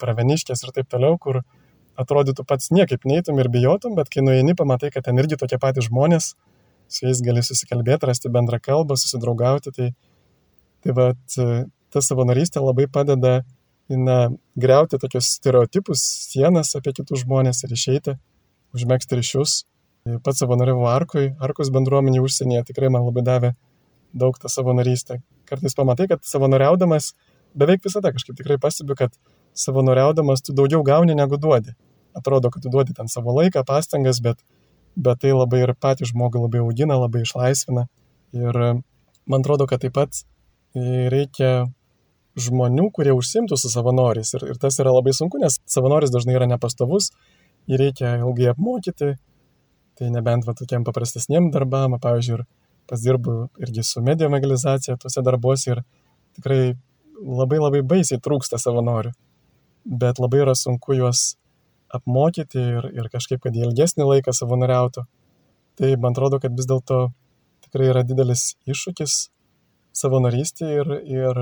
praveniškės ir taip toliau, kur atrodytų pats niekaip neįtum ir bijotum, bet kai nueini, pamatai, kad ten irgi tokie patys žmonės, su jais gali susikalbėti, rasti bendrą kalbą, susidraugauti. Tai, tai va, ta savanorystė labai padeda na, greuti tokius stereotipus, sienas apie kitus žmonės ir išeiti, užmėgsti ryšius. Pats savanoriavau Arkui, Arkos bendruomenė užsienyje tikrai man labai davė daug tą savanorystę. Kartais pamatai, kad savanoriaudamas beveik visada kažkaip tikrai pastebiu, kad savanoriaudamas tu daugiau gauni negu duodi atrodo, kad tu duodi ten savo laiką, pastangas, bet, bet tai labai ir patį žmogų labai augina, labai išlaisvina. Ir man atrodo, kad taip pat reikia žmonių, kurie užsimtų su savanoriais. Ir, ir tas yra labai sunku, nes savanoris dažnai yra nepastovus, jį reikia ilgai apmokyti. Tai nebent va tokiem paprastesniem darbam, pavyzdžiui, ir pasdirbu irgi su medijų evangelizacija tuose darbuose ir tikrai labai labai baisiai trūksta savanorių. Bet labai yra sunku juos apmokyti ir, ir kažkaip, kad jie ilgesnį laiką savanoriautų. Tai man atrodo, kad vis dėlto tikrai yra didelis iššūkis savanorystė ir, ir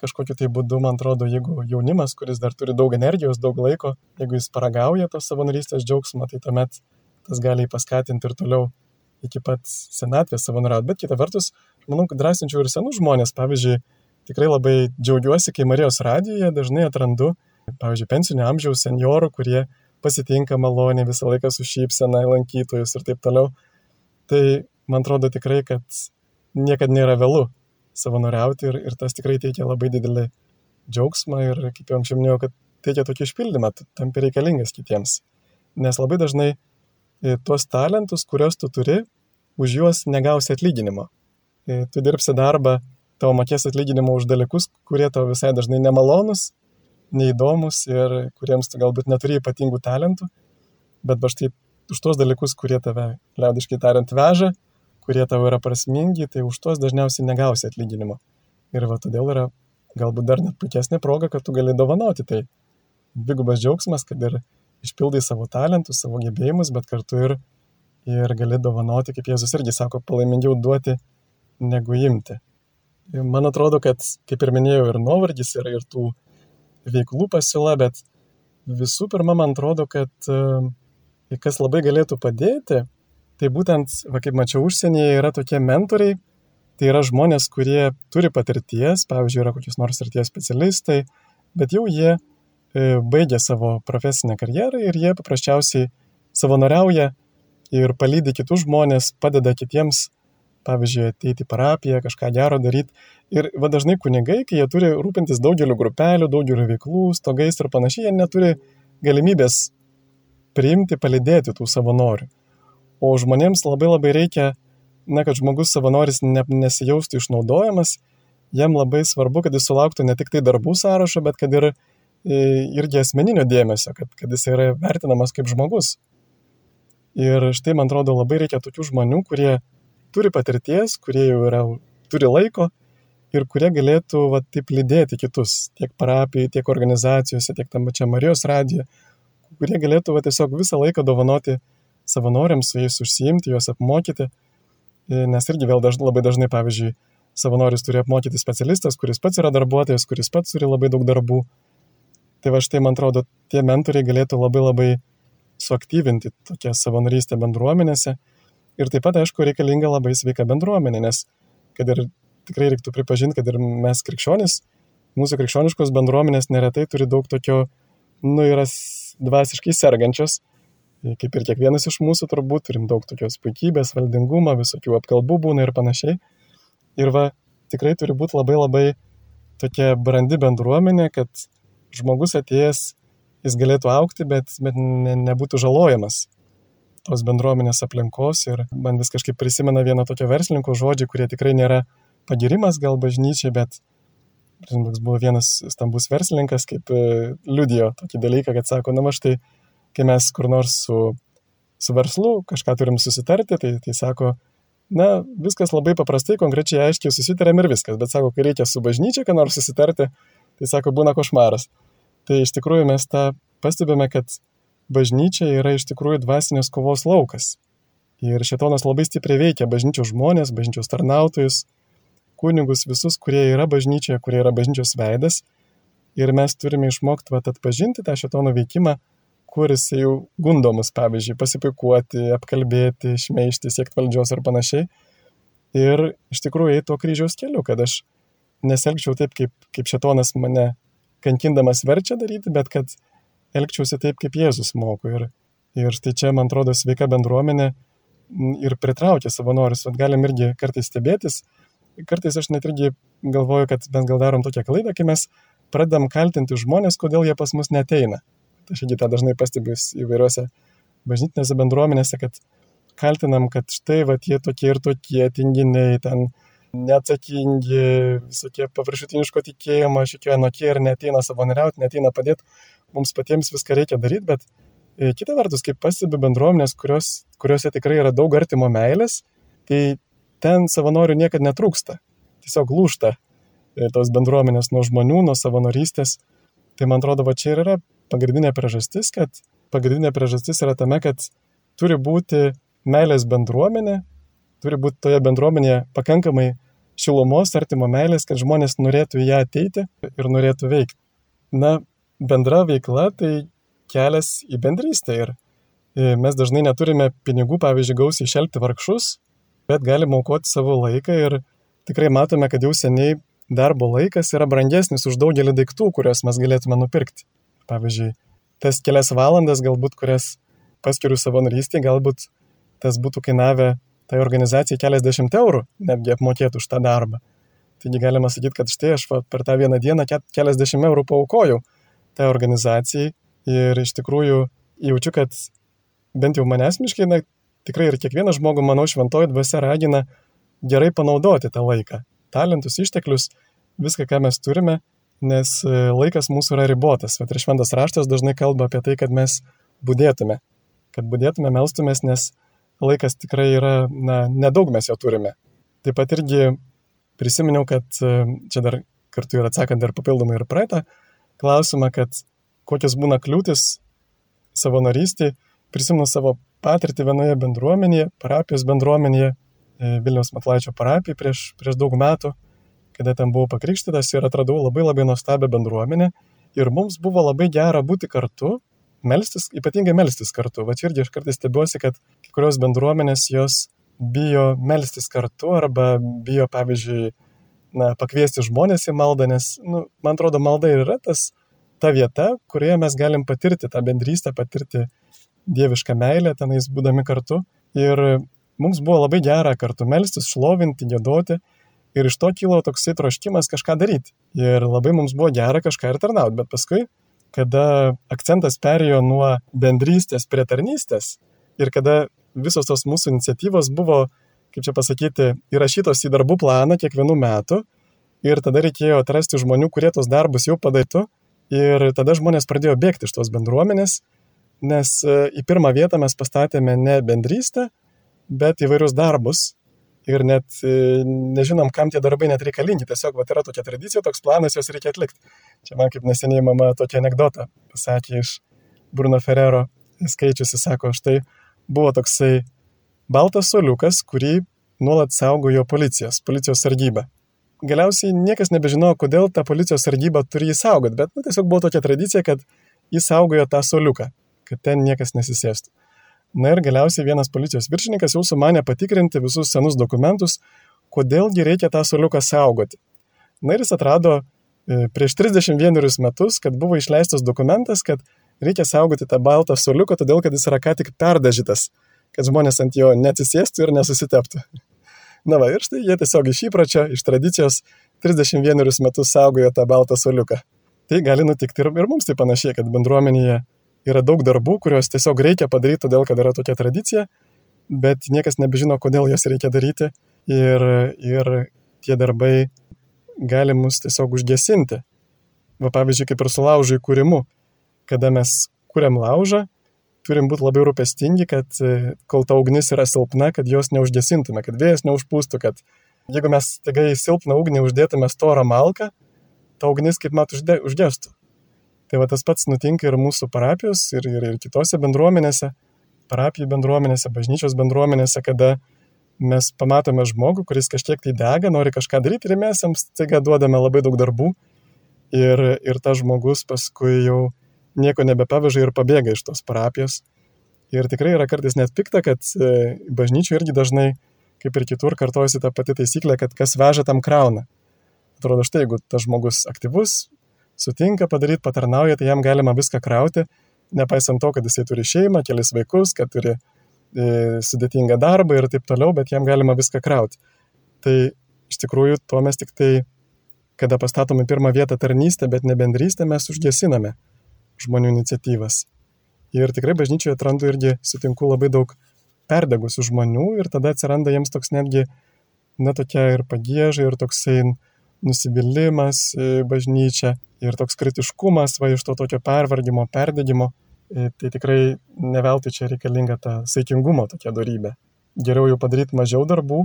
kažkokiu tai būdu, man atrodo, jeigu jaunimas, kuris dar turi daug energijos, daug laiko, jeigu jis paragauja tos savanorystės džiaugsmą, tai tuomet tas gali paskatinti ir toliau iki pat senatvės savanoriauti. Bet kita vertus, manau, kad drąsinčiau ir senus žmonės. Pavyzdžiui, tikrai labai džiaugiuosi, kai Marijos radijoje dažnai atrandu pavyzdžiui, pensinio amžiaus seniorų, kurie pasitinka maloniai visą laiką su šypsena lankytojus ir taip toliau. Tai man atrodo tikrai, kad niekada nėra vėlų savanoriauti ir, ir tas tikrai teikia labai didelį džiaugsmą ir, kaip jau anksčiau minėjau, kad teikia tokį išpildymą, tam reikalingas kitiems. Nes labai dažnai e, tuos talentus, kuriuos tu turi, už juos negausi atlyginimo. E, tu dirbsi darbą, tavo mokės atlyginimo už dalykus, kurie tau visai dažnai nemalonus, neįdomus ir kuriems tu galbūt neturi ypatingų talentų, bet va štai už tuos dalykus, kurie tave, liaudiškai tariant, veža, kurie tau yra prasmingi, tai už tuos dažniausiai negausi atlyginimo. Ir va todėl yra galbūt dar net puikesnė proga, kad tu gali dovanoti. Tai dvigubas džiaugsmas, kad ir išpildai savo talentus, savo gebėjimus, bet kartu ir, ir gali dovanoti, kaip Jėzus irgi sako, palaimingiau duoti negu imti. Man atrodo, kad, kaip ir minėjau, ir nuovargis yra ir tų veiklų pasiūla, bet visų pirma, man atrodo, kad e, kas labai galėtų padėti, tai būtent, va, kaip mačiau užsienyje, yra tokie mentoriai, tai yra žmonės, kurie turi patirties, pavyzdžiui, yra kokius nors arties specialistai, bet jau jie e, baigė savo profesinę karjerą ir jie paprasčiausiai savanoriauja ir palydi kitus žmonės, padeda kitiems, pavyzdžiui, ateiti į parapiją, kažką gero daryti. Ir va dažnai kunigai, kai jie turi rūpintis daugeliu grupelių, daugeliu veiklų, stogais ir panašiai, jie neturi galimybės priimti, palidėti tų savanorių. O žmonėms labai labai reikia, na, kad žmogus savanoris ne, nesijaustų išnaudojamas, jam labai svarbu, kad jis sulauktų ne tik tai darbų sąrašo, bet kad ir irgi asmeninio dėmesio, kad, kad jis yra vertinamas kaip žmogus. Ir štai, man atrodo, labai reikia tokių žmonių, kurie turi patirties, kurie jau yra, turi laiko ir kurie galėtų va, taip lydėti kitus, tiek parapijai, tiek organizacijose, tiek tam pačiam Marijos radijoje, kurie galėtų va, tiesiog visą laiką dovanoti savanoriams, su jais užsiimti, juos apmokyti, nes irgi vėl daž, labai dažnai, pavyzdžiui, savanoris turi apmokyti specialistas, kuris pats yra darbuotojas, kuris pats turi labai daug darbų. Tai va štai, man atrodo, tie mentoriai galėtų labai labai suaktyvinti tokią savanorystę bendruomenėse. Ir taip pat, aišku, reikalinga labai sveika bendruomenė, nes kad ir tikrai reiktų pripažinti, kad ir mes krikščionis, mūsų krikščioniškos bendruomenės neretai turi daug tokio, nu, yra dvasiškai sergančios, kaip ir kiekvienas iš mūsų turbūt turim daug tokios puikybės, valdingumo, visokių apkalbų būna ir panašiai. Ir va, tikrai turi būti labai labai tokia brandi bendruomenė, kad žmogus atėjęs jis galėtų aukti, bet, bet ne, nebūtų žalojamas tos bendruomenės aplinkos ir man vis kažkaip prisimena vieno tokio verslininko žodžiai, kurie tikrai nėra pagirimas gal bažnyčiai, bet toks buvo vienas stambus verslininkas, kaip e, liudijo tokį dalyką, kad sako, na, štai, kai mes kur nors su, su verslu kažką turim susitarti, tai, tai sako, na, viskas labai paprastai, konkrečiai aiškiai susitarėm ir viskas, bet sako, kai reikia su bažnyčia, ką nors susitarti, tai sako, būna košmaras. Tai iš tikrųjų mes tą pastebime, kad bažnyčia yra iš tikrųjų dvasinės kovos laukas. Ir šetonas labai stipriai veikia bažnyčios žmonės, bažnyčios tarnautojus, kunigus, visus, kurie yra bažnyčioje, kurie yra bažnyčios veidas. Ir mes turime išmokti vat, atpažinti tą šetono veikimą, kuris jau gundo mus, pavyzdžiui, pasipikuoti, apkalbėti, šmeišti, siekti valdžios ir panašiai. Ir iš tikrųjų eiti to kryžiaus keliu, kad aš neselgčiau taip, kaip, kaip šetonas mane kankindamas verčia daryti, bet kad elgčiausi taip, kaip Jėzus moko. Ir, ir štai čia, man atrodo, sveika bendruomenė ir pritraukia savanorius. Vat galim irgi kartais stebėtis. Kartais aš net irgi galvoju, kad mes gal darom tokią klaidą, kai mes pradedam kaltinti žmonės, kodėl jie pas mus neteina. Tai aš irgi tą dažnai pastebiu įvairiuose bažnytinėse bendruomenėse, kad kaltinam, kad štai, va, jie tokie ir tokie tinginiai, ten neatsakingi, visokie paviršutiniško tikėjimo, šiek anokie ir neteina savanoriauti, neteina padėti, mums patiems viską reikia daryti, bet e, kita vertus, kaip pastebi bendruomenės, kurios, kuriuose tikrai yra daug artimo meilės, tai ten savanorių niekada netrūksta, tiesiog lūšta e, tos bendruomenės nuo žmonių, nuo savanorystės. Tai man atrodo, va čia ir yra pagrindinė priežastis, kad pagrindinė priežastis yra tame, kad turi būti meilės bendruomenė, turi būti toje bendruomenėje pakankamai šilumos, artimo meilės, kad žmonės norėtų į ją ateiti ir norėtų veikti. Na, bendra veikla tai kelias į bendrystę ir e, mes dažnai neturime pinigų, pavyzdžiui, gausiai šelti vargšus, bet galime aukoti savo laiką ir tikrai matome, kad jau seniai darbo laikas yra brangesnis už daugelį daiktų, kuriuos mes galėtume nupirkti. Pavyzdžiui, tas kelias valandas galbūt, kurias paskiriu savanorystį, galbūt tas būtų kainavę tai organizacijai keliasdešimt eurų netgi apmokėti už tą darbą. Taigi galima sakyti, kad štai aš per tą vieną dieną keliasdešimt eurų paukojau tai organizacijai ir iš tikrųjų jaučiu, kad bent jau mane asmeniškai, na, tikrai ir kiekvieną žmogų, manau, šventoji dvasia ragina gerai panaudoti tą laiką, talentus, išteklius, viską, ką mes turime, nes e, laikas mūsų yra ribotas. Bet ir šventas raštas dažnai kalba apie tai, kad mes būdėtume, kad būdėtume, melstumės, nes laikas tikrai yra, na, nedaug mes jo turime. Taip pat irgi prisiminiau, kad e, čia dar kartu ir atsakant dar papildomai ir praeitą klausimą, kad kokios būna kliūtis savanorystį, prisimenu savo patirtį vienoje bendruomenėje, parapijos bendruomenėje, e, Vilniaus Matlaičio parapijai prieš, prieš daug metų, kada ten buvau pakrikštytas ir atradau labai labai nuostabią bendruomenę ir mums buvo labai gera būti kartu melstis, ypatingai melstis kartu. Va čia irgi aš kartais stebiuosi, kad kai kurios bendruomenės jos bijo melstis kartu arba bijo, pavyzdžiui, na, pakviesti žmonės į maldą, nes, nu, man atrodo, malda ir yra tas, ta vieta, kurioje mes galim patirti tą bendrystę, patirti dievišką meilę, tenais būdami kartu. Ir mums buvo labai gera kartu melstis, šlovinti, gėdoti. Ir iš to kilo toksai troškimas kažką daryti. Ir labai mums buvo gera kažką ir tarnauti. Bet paskui, kada akcentas perėjo nuo bendrystės prie tarnystės ir kada visos tos mūsų iniciatyvos buvo, kaip čia pasakyti, įrašytos į darbų planą kiekvienų metų ir tada reikėjo atrasti žmonių, kurie tos darbus jau padarytų ir tada žmonės pradėjo bėgti iš tos bendruomenės, nes e, į pirmą vietą mes pastatėme ne bendrystę, bet įvairius darbus ir net e, nežinom, kam tie darbai net reikalingi, tiesiog va, yra tokia tradicija, toks planas, juos reikia atlikti. Čia man kaip neseniai mama tokia anegdota pasakė iš Bruno Ferrero skaičiusi, sako, štai buvo toksai baltas soliukas, kurį nuolat saugojo policijos, policijos sargyba. Galiausiai niekas nebežinojo, kodėl ta policijos sargyba turi jį saugot, bet nu, tiesiog buvo tokia tradicija, kad jis saugojo tą soliuką, kad ten niekas nesisėstų. Na ir galiausiai vienas policijos viršininkas jau sumanė patikrinti visus senus dokumentus, kodėlgi reikia tą soliuką saugoti. Na ir jis atrado e, prieš 31 metus, kad buvo išleistas dokumentas, kad reikia saugoti tą baltą soliuką, todėl kad jis yra ką tik perdažytas, kad žmonės ant jo neatsisėstų ir nesusiteptų. Na va, ir štai jie tiesiog iš įpročio, iš tradicijos 31 metus saugojo tą baltą soliuką. Tai gali nutikti ir, ir mums tai panašiai, kad bendruomenėje yra daug darbų, kuriuos tiesiog reikia padaryti, todėl kad yra tokia tradicija, bet niekas nebežino, kodėl jas reikia daryti ir, ir tie darbai gali mus tiesiog užgesinti. Va pavyzdžiui, kaip ir su laužo įkūrimu kada mes kuriam laužą, turim būti labai rūpestingi, kad e, kol ta ugnis yra silpna, kad jos neužgesintume, kad vėjas neužpūstų, kad jeigu mes taiga į silpną ugnį uždėtume storą malką, ta ugnis kaip mat užde, užgestų. Tai va tas pats nutinka ir mūsų parapijos, ir, ir, ir kitose bendruomenėse, parapijų bendruomenėse, bažnyčios bendruomenėse, kada mes pamatome žmogų, kuris kažkiek tai dega, nori kažką daryti ir mes jiems taiga duodame labai daug darbų ir, ir tas žmogus paskui jau nieko nebepaveža ir pabėga iš tos parapijos. Ir tikrai yra kartais net pikta, kad e, bažnyčių irgi dažnai, kaip ir kitur, kartojasi ta pati taisyklė, kad kas veža tam krauna. Atrodo, štai jeigu tas žmogus aktyvus, sutinka padaryti, patarnauja, tai jam galima viską krauti, nepaisant to, kad jisai turi šeimą, kelis vaikus, kad turi e, sudėtingą darbą ir taip toliau, bet jam galima viską krauti. Tai iš tikrųjų tuo mes tik tai, kada pastatome pirmą vietą tarnystę, bet ne bendrystę, mes užgesiname žmonių iniciatyvas. Ir tikrai bažnyčioje atrandu irgi, sutinku labai daug perdegusių žmonių ir tada atsiranda jiems toks netgi, na tokia ir pagėža, ir toksai nusivylimas bažnyčia, ir toks kritiškumas va iš to tokio pervargimo, perdegimo. E, tai tikrai neveltui čia reikalinga ta saikingumo tokia darybė. Geriau jau padaryti mažiau darbų,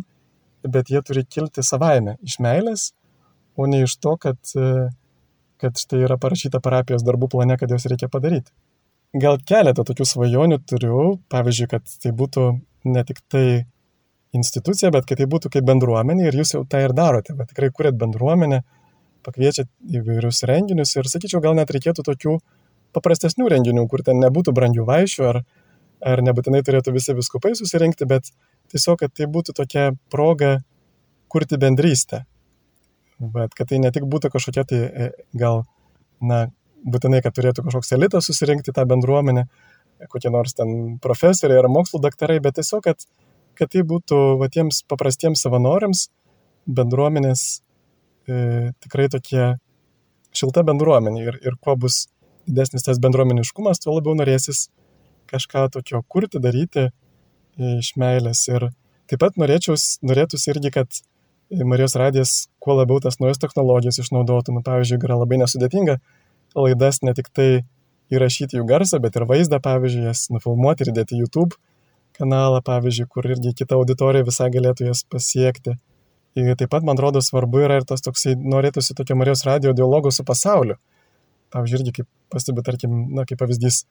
bet jie turi kilti savaime, iš meilės, o ne iš to, kad kad štai yra parašyta parapijos darbų plane, kad juos reikia padaryti. Gal keletą tokių svajonių turiu, pavyzdžiui, kad tai būtų ne tik tai institucija, bet kad tai būtų kaip bendruomenė ir jūs jau tą ir darote, bet tikrai kuriat bendruomenę, pakviečiat įvairius renginius ir sakyčiau, gal net reikėtų tokių paprastesnių renginių, kur ten nebūtų brangių vaišių ar, ar nebūtinai turėtų visi viskupai susirinkti, bet tiesiog, kad tai būtų tokia proga kurti bendrystę, bet kad tai ne tik būtų kažkokia tai e, gal, na, būtinai, kad turėtų kažkoks elitas susirinkti tą bendruomenę, kokie nors ten profesoriai ar mokslo daktarai, bet tiesiog, kad, kad tai būtų va, tiems paprastiems savanoriams bendruomenės e, tikrai tokie šilta bendruomenė ir, ir kuo bus didesnis tas bendruomeniškumas, tuo labiau norėsis kažką tokio kurti, daryti e, iš meilės. Ir taip pat norėčiau, norėtųsi irgi, kad Marijos radijas kuo labiau tas naujas technologijas išnaudotų. Nu, pavyzdžiui, yra labai nesudėtinga laidas ne tik tai įrašyti jų garsą, bet ir vaizdą, pavyzdžiui, jas nufilmuoti ir dėti YouTube kanalą, pavyzdžiui, kur irgi kita auditorija visai galėtų jas pasiekti. Ir taip pat, man atrodo, svarbu yra ir tas toksai, norėtųsi tokio Marijos radio dialogo su pasauliu. Pavyzdžiui, irgi kaip pastebi, tarkim, na, kaip pavyzdys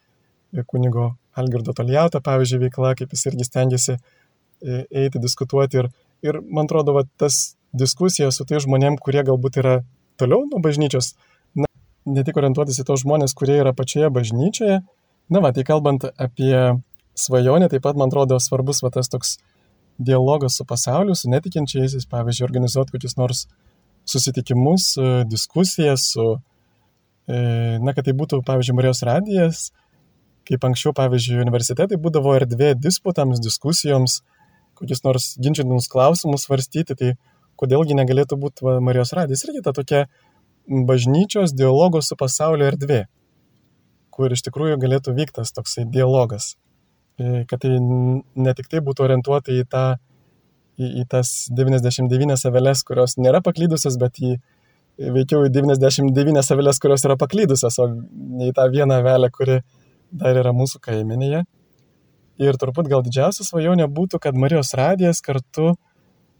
kunigo Algirdo Tolijato, pavyzdžiui, veikla, kaip jis irgi stengiasi e, eiti, diskutuoti ir Ir man atrodo, va, tas diskusija su tai žmonėm, kurie galbūt yra toliau nuo bažnyčios, na, ne tik orientuotis į tos žmonės, kurie yra pačioje bažnyčioje, Na, va, tai kalbant apie svajonę, taip pat man atrodo svarbus va tas toks dialogas su pasauliu, su netikinčiaisiais, pavyzdžiui, organizuoti kokius nors susitikimus, diskusijas su, e, na, kad tai būtų, pavyzdžiui, Marijos radijas, kaip anksčiau, pavyzdžiui, universitetai būdavo erdvė disputams, diskusijoms, kokius nors ginčytinus klausimus svarstyti, tai kodėlgi negalėtų būti va, Marijos radijas irgi ta tokia bažnyčios dialogo su pasaulio erdvė, kur iš tikrųjų galėtų vyktas toksai dialogas. E, kad tai ne tik tai būtų orientuota į, tą, į, į tas 99 avelės, kurios nėra paklydusios, bet į veikiau į 99 avelės, kurios yra paklydusios, o ne į tą vieną avelę, kuri dar yra mūsų kaiminėje. Ir turbūt gal didžiausia svajonė būtų, kad Marijos radijas kartu,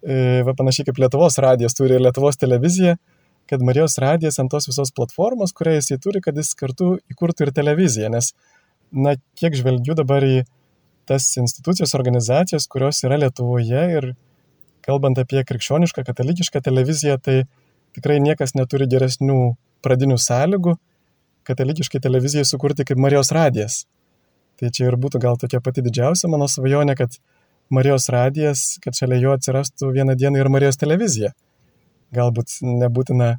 e, va panašiai kaip Lietuvos radijas turi ir Lietuvos televizija, kad Marijos radijas ant tos visos platformos, kurią jisai turi, kad jis kartu įkurtų ir televiziją. Nes, na, kiek žvelgiu dabar į tas institucijas, organizacijas, kurios yra Lietuvoje ir kalbant apie krikščionišką, katalikišką televiziją, tai tikrai niekas neturi geresnių pradinių sąlygų katalikiškai televizijai sukurti kaip Marijos radijas. Tai čia ir būtų gal tokia pati didžiausia mano svajonė, kad Marijos radijas, kad šalia jo atsirastų vieną dieną ir Marijos televizija. Galbūt nebūtina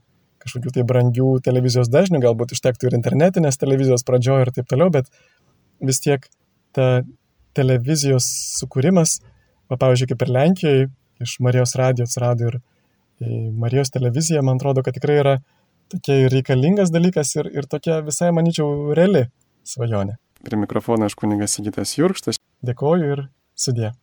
kažkokių tai brangių televizijos dažnių, galbūt užtektų ir internetinės televizijos pradžioje ir taip toliau, bet vis tiek ta televizijos sukūrimas, va, pavyzdžiui, kaip ir Lenkijoje, iš Marijos radio atsirado ir Marijos televizija, man atrodo, kad tikrai yra tokia reikalingas dalykas ir, ir tokia visai, manyčiau, reali svajonė. Prie mikrofono aš kuningas Sigitas Jurkštas. Dėkoju ir sudė.